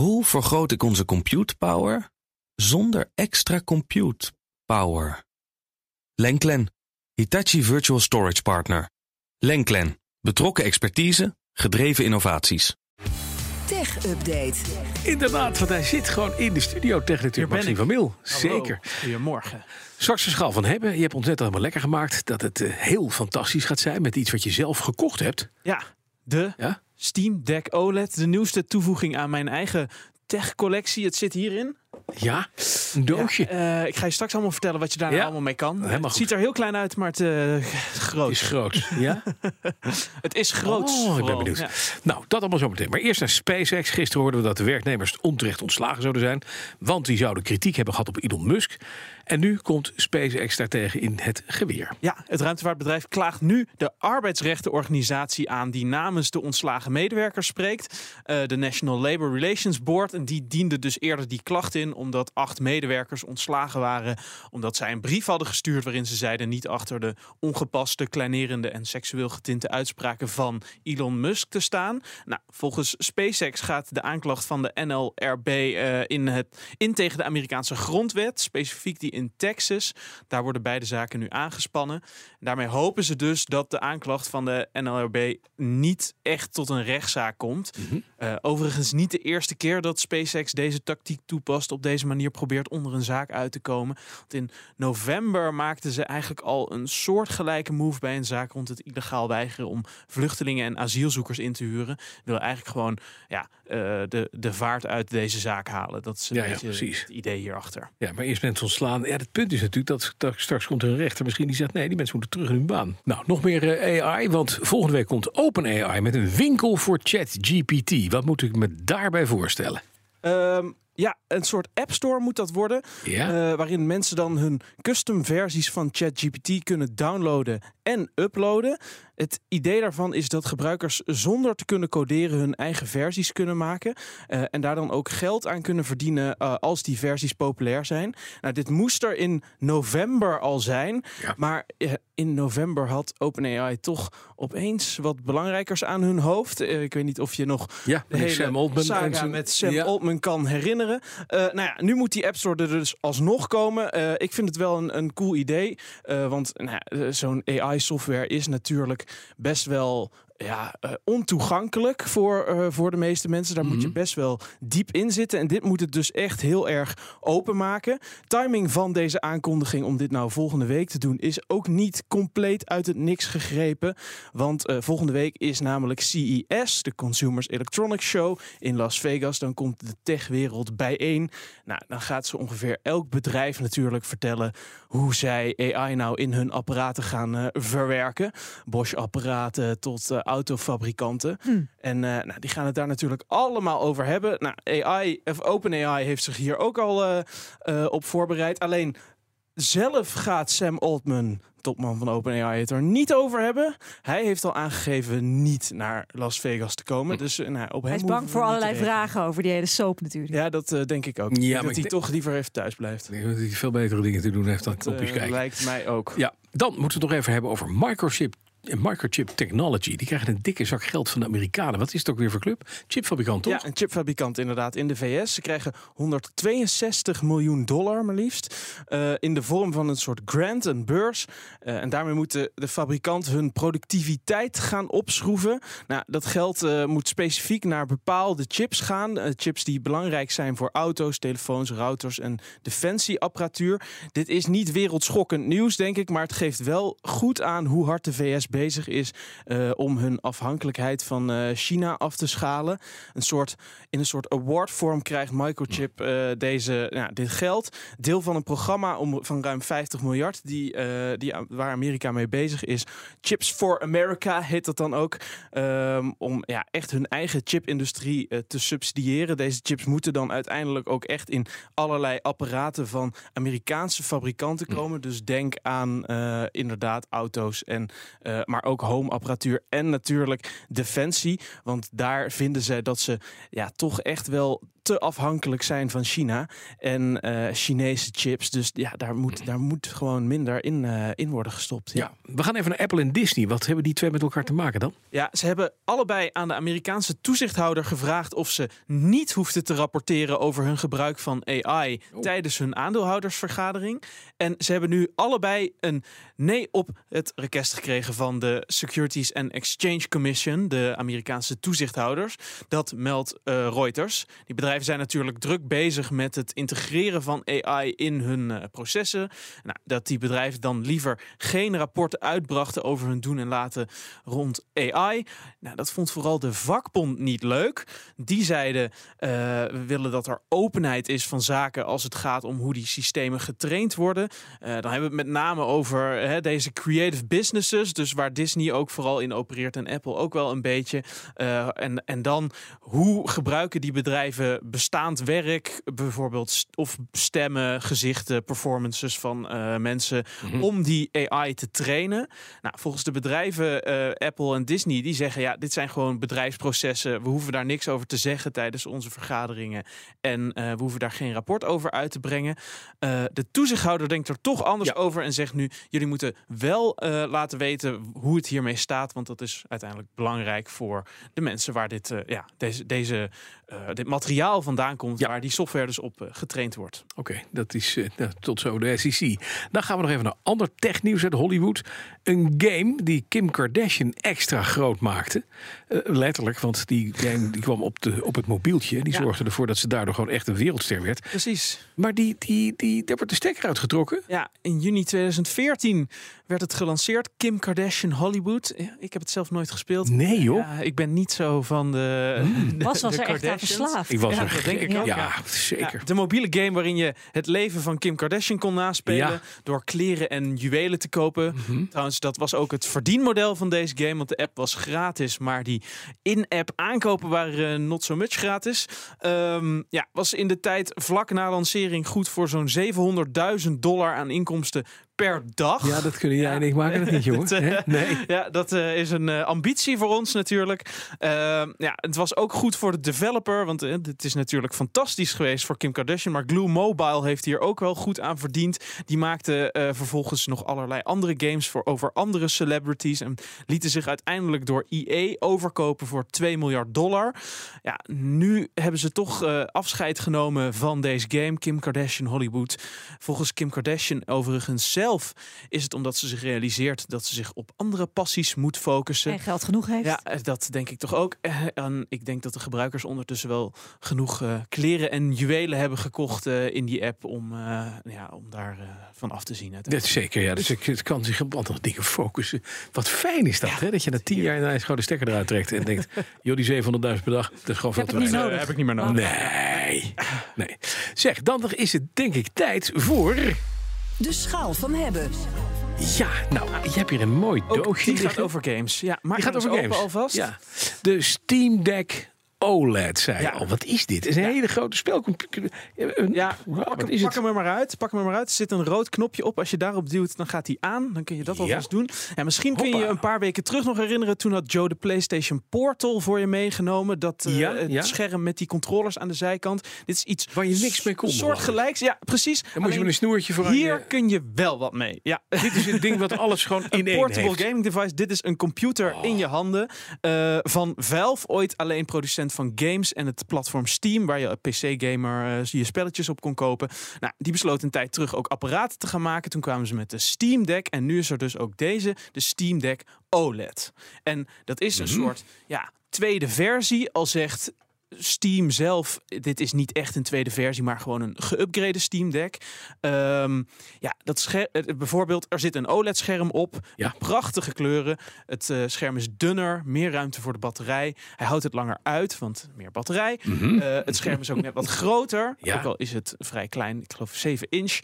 Hoe vergroot ik onze compute power zonder extra compute power? Lenklen, Hitachi Virtual Storage Partner. Lenklen, betrokken expertise, gedreven innovaties. Tech Update. Inderdaad, want hij zit gewoon in de studio natuurlijk Maxime van Mil. Zeker. Goedemorgen. Straks de schaal van hebben. Je hebt ons net al helemaal lekker gemaakt dat het eh, heel fantastisch gaat zijn met iets wat je zelf gekocht hebt. Ja, de Ja? Steam Deck OLED. De nieuwste toevoeging aan mijn eigen tech-collectie. Het zit hierin. Ja, een doosje. Ja, eh, ik ga je straks allemaal vertellen wat je daar nou Ja, allemaal mee kan. helemaal het goed. ziet er heel klein uit, maar het eh, groot. is groot. Ja? Het is groot. Oh, ik ben benieuwd. Ja. Nou, dat allemaal zo meteen. Maar eerst naar SpaceX. Gisteren hoorden we dat de werknemers onterecht ontslagen zouden zijn. Want die zouden kritiek hebben gehad op Elon Musk. En nu komt SpaceX daartegen in het geweer. Ja, het ruimtevaartbedrijf klaagt nu de arbeidsrechtenorganisatie aan die namens de ontslagen medewerkers spreekt. Eh, de National Labor Relations Board. En die diende dus eerder die klacht in omdat acht medewerkers ontslagen waren. Omdat zij een brief hadden gestuurd waarin ze zeiden niet achter de ongepaste, kleinerende en seksueel getinte uitspraken van Elon Musk te staan. Nou, volgens SpaceX gaat de aanklacht van de NLRB eh, in, het, in tegen de Amerikaanse grondwet, specifiek die in Texas. Daar worden beide zaken nu aangespannen. Daarmee hopen ze dus dat de aanklacht van de NLRB niet echt tot een rechtszaak komt. Eh, overigens niet de eerste keer dat SpaceX deze tactiek toepast, op deze manier probeert onder een zaak uit te komen. Want in november maakten ze eigenlijk al een soortgelijke move bij een zaak rond het illegaal weigeren om vluchtelingen en asielzoekers in te huren. Willen eigenlijk gewoon ja, eh, de, de vaart uit deze zaak halen. Dat is een Ja, beetje het idee hierachter. Ja, maar eerst mensen ontslaan. Ja, het punt is natuurlijk dat, dat straks komt er een rechter misschien die zegt... nee, die mensen moeten terug in hun baan. Nou, nog meer eh, AI, want volgende week komt OpenAI... met een winkel voor ChatGPT. Wat moet ik me daarbij voorstellen? Ehm, ja, een soort app store moet dat worden. Ja? eh, waarin mensen dan hun custom versies van ChatGPT kunnen downloaden en uploaden. Het idee daarvan is dat gebruikers zonder te kunnen coderen hun eigen versies kunnen maken. eh, en daar dan ook geld aan kunnen verdienen eh, als die versies populair zijn. Nou, dit moest er in november al zijn. Ja. Maar eh, in november had OpenAI toch opeens wat belangrijkers aan hun hoofd. Ik weet niet of je nog ja, de hele Sam Altman. saga en zijn- met Sam Ja. Altman kan herinneren. Nou ja, nu moet die App Store er dus alsnog komen. Ik vind het wel een, een cool idee. want nou zo'n AI-software is natuurlijk best wel ja, eh, ontoegankelijk voor, eh, voor de meeste mensen. Daar moet je Mhm. best wel diep in zitten. En dit moet het dus echt heel erg openmaken. Timing van deze aankondiging om dit nou volgende week te doen... is ook niet compleet uit het niks gegrepen. Want eh, volgende week is namelijk CES, de Consumers Electronics Show, in Las Vegas. Dan komt de techwereld bijeen. Nou, dan gaat ze ongeveer elk bedrijf natuurlijk vertellen... hoe zij AI nou in hun apparaten gaan verwerken. Bosch-apparaten tot autofabrikanten. En eh, nou, die gaan het daar natuurlijk allemaal over hebben. Nou, AI, of OpenAI heeft zich hier ook al eh, eh, op voorbereid. Alleen zelf gaat Sam Altman, topman van OpenAI, het er niet over hebben. Hij heeft al aangegeven niet naar Las Vegas te komen. Dus eh, nou, op hem Hij is bang voor allerlei vragen over die hele soap natuurlijk. Ja, dat denk ik ook. Ja, maar dat hij toch liever even thuis blijft. Ik denk dat hij veel betere dingen te doen heeft dan Dat kijken. lijkt mij ook. Ja, dan moeten we het nog even hebben over microchip. Microchip Technology. Die krijgen een dikke zak geld van de Amerikanen. Wat is het ook weer voor club? Chipfabrikant, toch? Ja, een chipfabrikant inderdaad in de VS. Ze krijgen 162 miljoen dollar maar liefst. eh, in de vorm van een soort grant, een beurs. Eh, en daarmee moet de, fabrikant hun productiviteit gaan opschroeven. Nou, dat geld eh, moet specifiek naar bepaalde chips gaan. Chips die belangrijk zijn voor auto's, telefoons, routers en defensieapparatuur. Dit is niet wereldschokkend nieuws, denk ik. Maar het geeft wel goed aan hoe hard de VS bezig is eh, om hun afhankelijkheid van eh, China af te schalen. Een soort, in een soort awardvorm krijgt Microchip eh, deze, nou, dit geld. Deel van een programma om, van ruim 50 miljard die, die, waar Amerika mee bezig is. Chips for America heet dat dan ook. ehm, om ja, echt hun eigen chipindustrie te subsidiëren. Deze chips moeten dan uiteindelijk ook echt in allerlei apparaten van Amerikaanse fabrikanten komen. Dus denk aan inderdaad auto's, en, eh, maar ook home-apparatuur en natuurlijk defensie. Want daar vinden ze dat ze ja, toch echt wel te afhankelijk zijn van China en eh, Chinese chips. Dus ja, daar moet, daar moet gewoon minder in, eh, in worden gestopt. Ja. Ja, we gaan even naar Apple en Disney. Wat hebben die twee met elkaar te maken dan? Ja, ze hebben allebei aan de Amerikaanse toezichthouder gevraagd of ze niet hoefden te rapporteren over hun gebruik van AI Oh. tijdens hun aandeelhoudersvergadering. En ze hebben nu allebei een nee op het request gekregen van de Securities and Exchange Commission, de Amerikaanse toezichthouders. Dat meldt eh, Reuters. Die bedrijven zijn natuurlijk druk bezig met het integreren van AI in hun eh, processen. Nou, dat die bedrijven dan liever geen rapporten uitbrachten over hun doen en laten rond AI. Nou, dat vond vooral de vakbond niet leuk. Die zeiden, eh, we willen dat er openheid is van zaken als het gaat om hoe die systemen getraind worden. Eh, dan hebben we het met name over hè, deze creative businesses, dus waar Disney ook vooral in opereert en Apple ook wel een beetje. En, en dan, hoe gebruiken die bedrijven bestaand werk, bijvoorbeeld of stemmen, gezichten, performances van eh, mensen, om die AI te trainen. Nou, volgens de bedrijven eh, Apple en Disney, die zeggen ja, dit zijn gewoon bedrijfsprocessen. We hoeven daar niks over te zeggen tijdens onze vergaderingen. En eh, we hoeven daar geen rapport over uit te brengen. De toezichthouder denkt er toch anders Ja. over en zegt nu: jullie moeten wel laten weten hoe het hiermee staat. Want dat is uiteindelijk belangrijk voor de mensen waar dit, ja, deze, deze, eh, dit materiaal vandaan komt, Ja. waar die software dus op eh, getraind wordt. Oké, dat is eh, nou, tot zo de SEC. Dan gaan we nog even naar ander technieuws uit Hollywood. Een game die Kim Kardashian extra groot maakte. Letterlijk, want die game die kwam op, de, op het mobieltje. Die Ja. zorgde ervoor dat ze daardoor gewoon echt een wereldster werd. Precies. Maar die, die, die, daar wordt de stekker uitgetrokken. Ja, in juni 2014 werd het gelanceerd. Kim Kardashian Hollywood. Ja, Ik heb het zelf nooit gespeeld. Nee joh. Ja, ik ben niet zo van de. de- Was was de er echt. Verslaafd. Ik was Ja, er dat denk ik ook, Ja, zeker. Ja, de mobiele game waarin je het leven van Kim Kardashian kon naspelen. Ja. Door kleren en juwelen te kopen. Mhm. Trouwens, dat was ook het verdienmodel van deze game. Want de app was gratis. Maar die in-app aankopen waren eh, not so much gratis. Ehm, ja, was in de tijd vlak na lancering goed voor zo'n 700.000 dollar aan inkomsten per dag. Ja, dat kunnen jij en ik maken dat niet, jongen. Eh? Nee. Ja, dat eh, is een eh, ambitie voor ons natuurlijk. Ehm, ja, het was ook goed voor de developer, want het is natuurlijk fantastisch geweest voor Kim Kardashian. Maar Glue Mobile heeft hier ook wel goed aan verdiend. Die maakte vervolgens nog allerlei andere games voor over andere celebrities en lieten zich uiteindelijk door EA overkopen voor 2 miljard dollar. Ja, nu hebben ze toch afscheid genomen van deze game, Kim Kardashian Hollywood. Volgens Kim Kardashian overigens zelf is het omdat ze zich realiseert dat ze zich op andere passies moet focussen. En geld genoeg heeft. Ja, eh, dat denk ik toch ook. Eh, En ik denk dat de gebruikers ondertussen wel genoeg eh, kleren en juwelen hebben gekocht eh, in die app om, eh, ja, om daar eh, van af te zien. Dat zeker, ja. Dus ik, het kan zich op andere dingen focussen. Wat fijn is dat, hè? Dat je na tien jaar gewoon de stekker eruit trekt en denkt... joh, die 700.000 per dag, dat is gewoon veel Heb te ik niet weinig. nodig. heb ik niet meer nodig. Nee, nee. Zeg, dan is het denk ik tijd voor... De schaal van hebben. Ja, nou, je hebt hier een mooi Ook doosje die gaat liggen. over games. Ja, maar Die gaat over games. alvast. Ja. De Steam Deck OLED, zei Ja. al. Wat is dit? Het is een hele grote spelcomputer. Een- Ja, Wow, pak, wat hem, is pak het? hem er maar uit. Pak hem er maar uit. Er zit een rood knopje op. Als je daarop duwt, dan gaat hij aan. Dan kun je dat Ja. alvast doen. En misschien kun je je een paar weken terug nog herinneren. Toen had Joe de PlayStation Portal voor je meegenomen. Dat eh, Ja, het ja. scherm met die controllers aan de zijkant. Dit is iets Waar je niks mee kon, Soort gelijks. Ja, precies. Dan moet je met een snoertje voor hier kun je wel wat mee. Ja. Dit is het ding wat alles gewoon in Een één portable heeft. gaming device. Dit is een computer in je handen. eh, van Valve, ooit alleen producent van games en het platform Steam, waar je PC-gamer eh, je spelletjes op kon kopen. Nou, die besloot een tijd terug ook apparaten te gaan maken. Toen kwamen ze met de Steam Deck en nu is er dus ook deze, de Steam Deck OLED. En dat is een Mhm. soort ja, tweede versie, al zegt Steam zelf, dit is niet echt een tweede versie, maar gewoon een geüpgrade Steam Deck. Ehm, ja, dat scher- eh, bijvoorbeeld, er zit een OLED-scherm op, Ja. prachtige kleuren. Het eh, scherm is dunner, meer ruimte voor de batterij. Hij houdt het langer uit, want meer batterij. Eh, het scherm is ook net wat groter, Ja. ook al is het vrij klein, ik geloof 7 inch.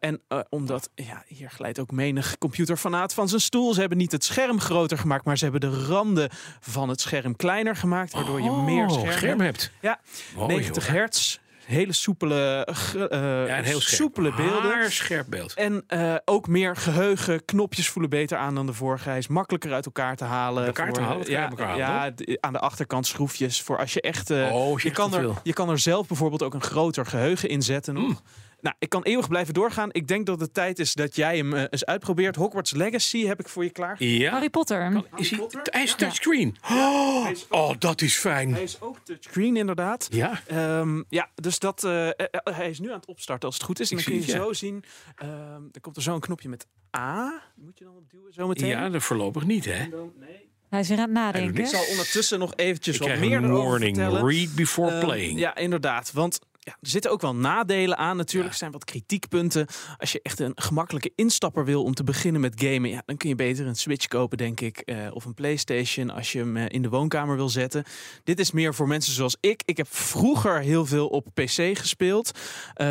En omdat, ja, hier glijdt ook menig computerfanaat van zijn stoel. Ze hebben niet het scherm groter gemaakt, maar ze hebben de randen van het scherm kleiner gemaakt, waardoor je meer Oh, scherm, scherm hebt. Ja, Mooi, 90 hoor. hertz. hele soepele, eh, Ja, een heel scherp. soepele beelden. Haar scherp beeld. En eh, ook meer geheugen. Knopjes voelen beter aan dan de vorige. Hij is makkelijker uit elkaar te halen. elkaar te Voor- halen? Ja, elkaar ja aan de achterkant schroefjes. Voor als je echt. eh, Oh, je je, echt kan er, je kan er zelf bijvoorbeeld ook een groter geheugen in zetten. nog. Mm. Nou, ik kan eeuwig blijven doorgaan. Ik denk dat het tijd is dat jij hem eh, eens uitprobeert. Hogwarts Legacy heb ik voor je klaar. Ja. Harry Potter. Is hij, Potter? hij is touchscreen. Oh, oh, dat is fijn. Hij is ook touchscreen inderdaad. Ja. Ehm, ja, dus dat, eh, eh, eh, hij is nu aan het opstarten als het goed is. En Ik dan kun je zo zien. ehm er komt er zo een knopje met A. Moet je dan op duwen zo meteen? Ja, dat voorlopig niet, hè? En dan, nee. Hij is weer aan het nadenken. Ik zal ondertussen nog eventjes Ik wat meer een erover warning. vertellen. Read before Ehm, playing. Ja, inderdaad. Want ja, er zitten ook wel nadelen aan natuurlijk. Er zijn wat kritiekpunten. Als je echt een gemakkelijke instapper wil om te beginnen met gamen... Ja, dan kun je beter een Switch kopen, denk ik. eh, of een Playstation als je hem eh, in de woonkamer wil zetten. Dit is meer voor mensen zoals ik. Ik heb vroeger heel veel op PC gespeeld. Eh,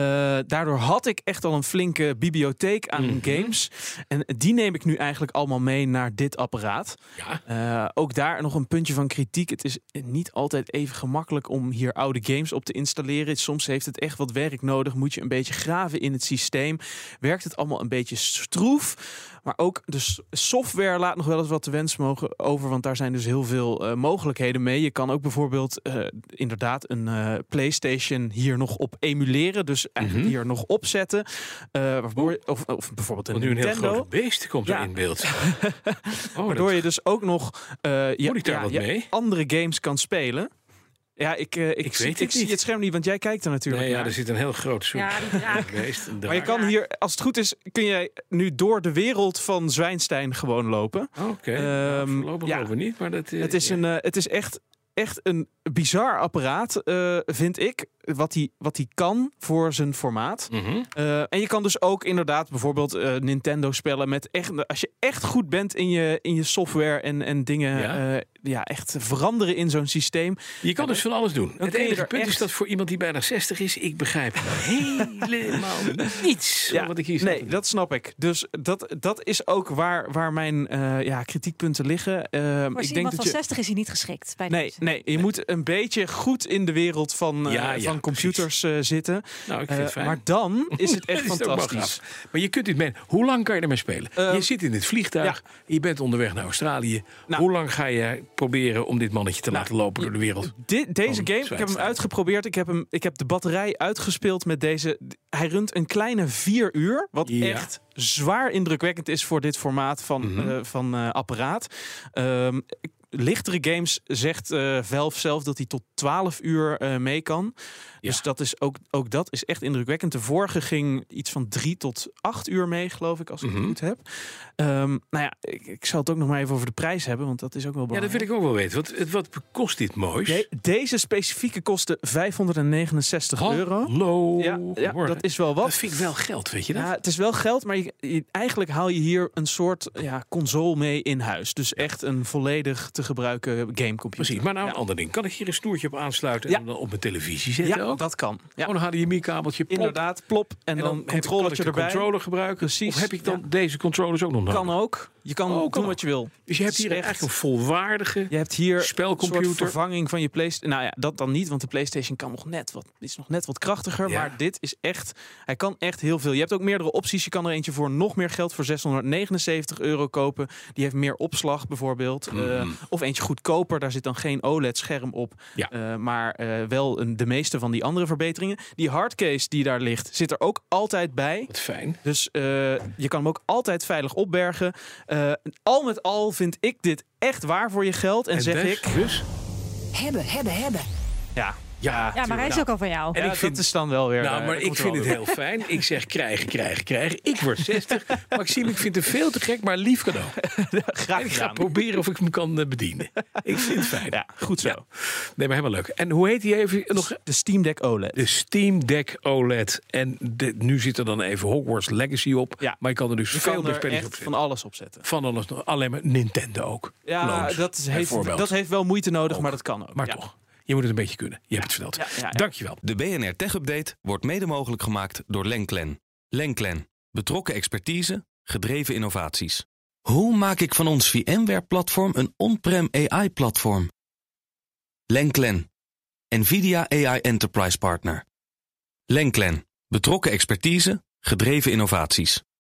daardoor had ik echt al een flinke bibliotheek aan Mhm. games. En die neem ik nu eigenlijk allemaal mee naar dit apparaat. Ja. Ook daar nog een puntje van kritiek. Het is niet altijd even gemakkelijk om hier oude games op te installeren. Soms heeft het echt wat werk nodig. Moet je een beetje graven in het systeem. Werkt het allemaal een beetje stroef. Maar ook de software laat nog wel eens wat te wens mogen over. Want daar zijn dus heel veel eh, mogelijkheden mee. Je kan ook bijvoorbeeld eh, inderdaad een eh, PlayStation hier nog op emuleren. Dus eigenlijk Mhm. hier nog opzetten. Waardoor of, of bijvoorbeeld een Want nu een heel Nintendo. groot beest komt Ja. er in beeld. Oh, Waardoor dat- je dus ook nog je, mee? andere games kan spelen. Ja, ik, eh, ik, Ik zie, weet ik het zie het scherm niet, want jij kijkt er natuurlijk Nee, ja, er zit een heel groot soort Ja, die draak. Maar je kan hier, als het goed is, kun jij nu door de wereld van Zwijnstein gewoon lopen. Oké, Ehm, nou, voorlopig ja. over niet, maar dat... eh, Het is, ja. een, eh, het is echt, echt een bizar apparaat, eh, vind ik. Wat hij wat hij kan voor zijn formaat. Mhm. Eh, en je kan dus ook inderdaad bijvoorbeeld eh, Nintendo spellen met echt. Als je echt goed bent in je, in je software en, en dingen Ja. ja. ja, echt veranderen in zo'n systeem. Je kan dus van alles doen. Het enige punt is dat voor iemand die bijna 60 is, ik begrijp helemaal niets van wat ik hier sta nee, dat snap ik. Dus dat, dat is ook waar, waar mijn eh, ja, kritiekpunten liggen. Eh, Voor ik denk iemand dat van je. 60 is hij niet geschikt. Bij Nee, deze. nee, je moet een beetje goed in de wereld van, eh, Ja, ja, van computers eh, zitten. Nou, ik vind het fijn. maar dan is het echt fantastisch. Maar je kunt dit mee. Hoe lang kan je ermee spelen? Je zit in het vliegtuig. Je bent onderweg naar Australië. Nou. Hoe lang ga je proberen om dit mannetje te laten lopen door de wereld? Deze game, ik heb hem uitgeprobeerd. Ik heb, hem, ik heb de batterij uitgespeeld met deze. Hij runt een kleine vier uur. Wat Ja. echt zwaar indrukwekkend is voor dit formaat van, Mhm. eh, van eh, apparaat. Ehm, lichtere games zegt Valve zelf dat hij tot 12 uur eh, mee kan. Ja. Dus dat is ook, ook dat is echt indrukwekkend. De vorige ging iets van 3 tot 8 uur mee, geloof ik, als ik Mhm. het goed heb. Ehm, nou ja, ik, ik zal het ook nog maar even over de prijs hebben, want dat is ook wel Ja, dat belangrijk. wil ik ook wel weten. Wat, wat kost dit moois? De- deze specifieke kostte 569 euro. Hallo. Ja, dat is wel Dat wat. vind ik wel geld, weet je dat? Ja, het is wel geld, maar je, je- eigenlijk haal je hier een soort ja, console mee in huis. Dus echt een volledig te gebruiken gamecomputer. Precies. Maar nou ja. een ander ding. Kan ik hier een snoertje op aansluiten Ja. en dan op mijn televisie zetten Ja, ook? dat kan. Ja. Een HDMI-kabeltje. Inderdaad, plop. En, En dan, ik- controllertje erbij. controller gebruiken. Precies, Of heb ik dan deze controllers ook nog nodig? Kan ook. Je kan Oh, doen wat je wil. Dus je hebt hier echt- eigenlijk een volwaardige Je hebt hier een spelcomputer. soort vervanging van je PlayStation. Nou ja, dat dan niet, want de PlayStation kan nog net wat, is nog net wat krachtiger. Ja. Maar dit is echt, hij kan echt heel veel. Je hebt ook meerdere opties. Je kan er eentje voor nog meer geld, voor 679 euro kopen. Die heeft meer opslag bijvoorbeeld. Mhm. Eh, of eentje goedkoper, daar zit dan geen OLED-scherm op. Ja. Eh, maar eh, wel een, de meeste van die andere verbeteringen. Die hardcase die daar ligt, zit er ook altijd bij. Wat fijn. Dus eh, je kan hem ook altijd veilig opbergen. Eh, al met al vind ik dit echt waar voor je geld. En, zeg dus, ik... Dus, Hebben, hebben, hebben. Ja, ja. Ja, maar hij is Nou, ook al van jou. En ja, ik vind- dat is dan wel weer... Nou, eh, maar ik vind het heel fijn. Ik zeg krijgen, krijgen, krijgen. Ik word 60. Maxime, ik vind het veel te gek, maar lief cadeau. Graag En ik ga gedaan. proberen of ik hem kan eh, bedienen. Ik vind het fijn. Ja, goed zo. Ja. Nee, maar helemaal leuk. En hoe heet die even nog? De Steam Deck OLED. De Steam Deck OLED. En de- nu zit er dan even Hogwarts Legacy op. Ja. Maar je kan er dus Je veel meer er spelletjes op van zetten. alles op zetten. Van alles nog. Alleen maar Nintendo ook. Ja, dat heeft, bijvoorbeeld. dat heeft wel moeite nodig, Ook. maar dat kan ook. Maar ja. toch, je moet het een beetje kunnen. Je hebt het verteld. Ja, ja, ja. Dankjewel. De BNR Tech Update wordt mede mogelijk gemaakt door Lenklen. Lenklen. Betrokken expertise, gedreven innovaties. Hoe maak ik van ons VMware-platform een on-prem AI-platform? Lenklen. NVIDIA AI Enterprise Partner. Lenklen, betrokken expertise, gedreven innovaties.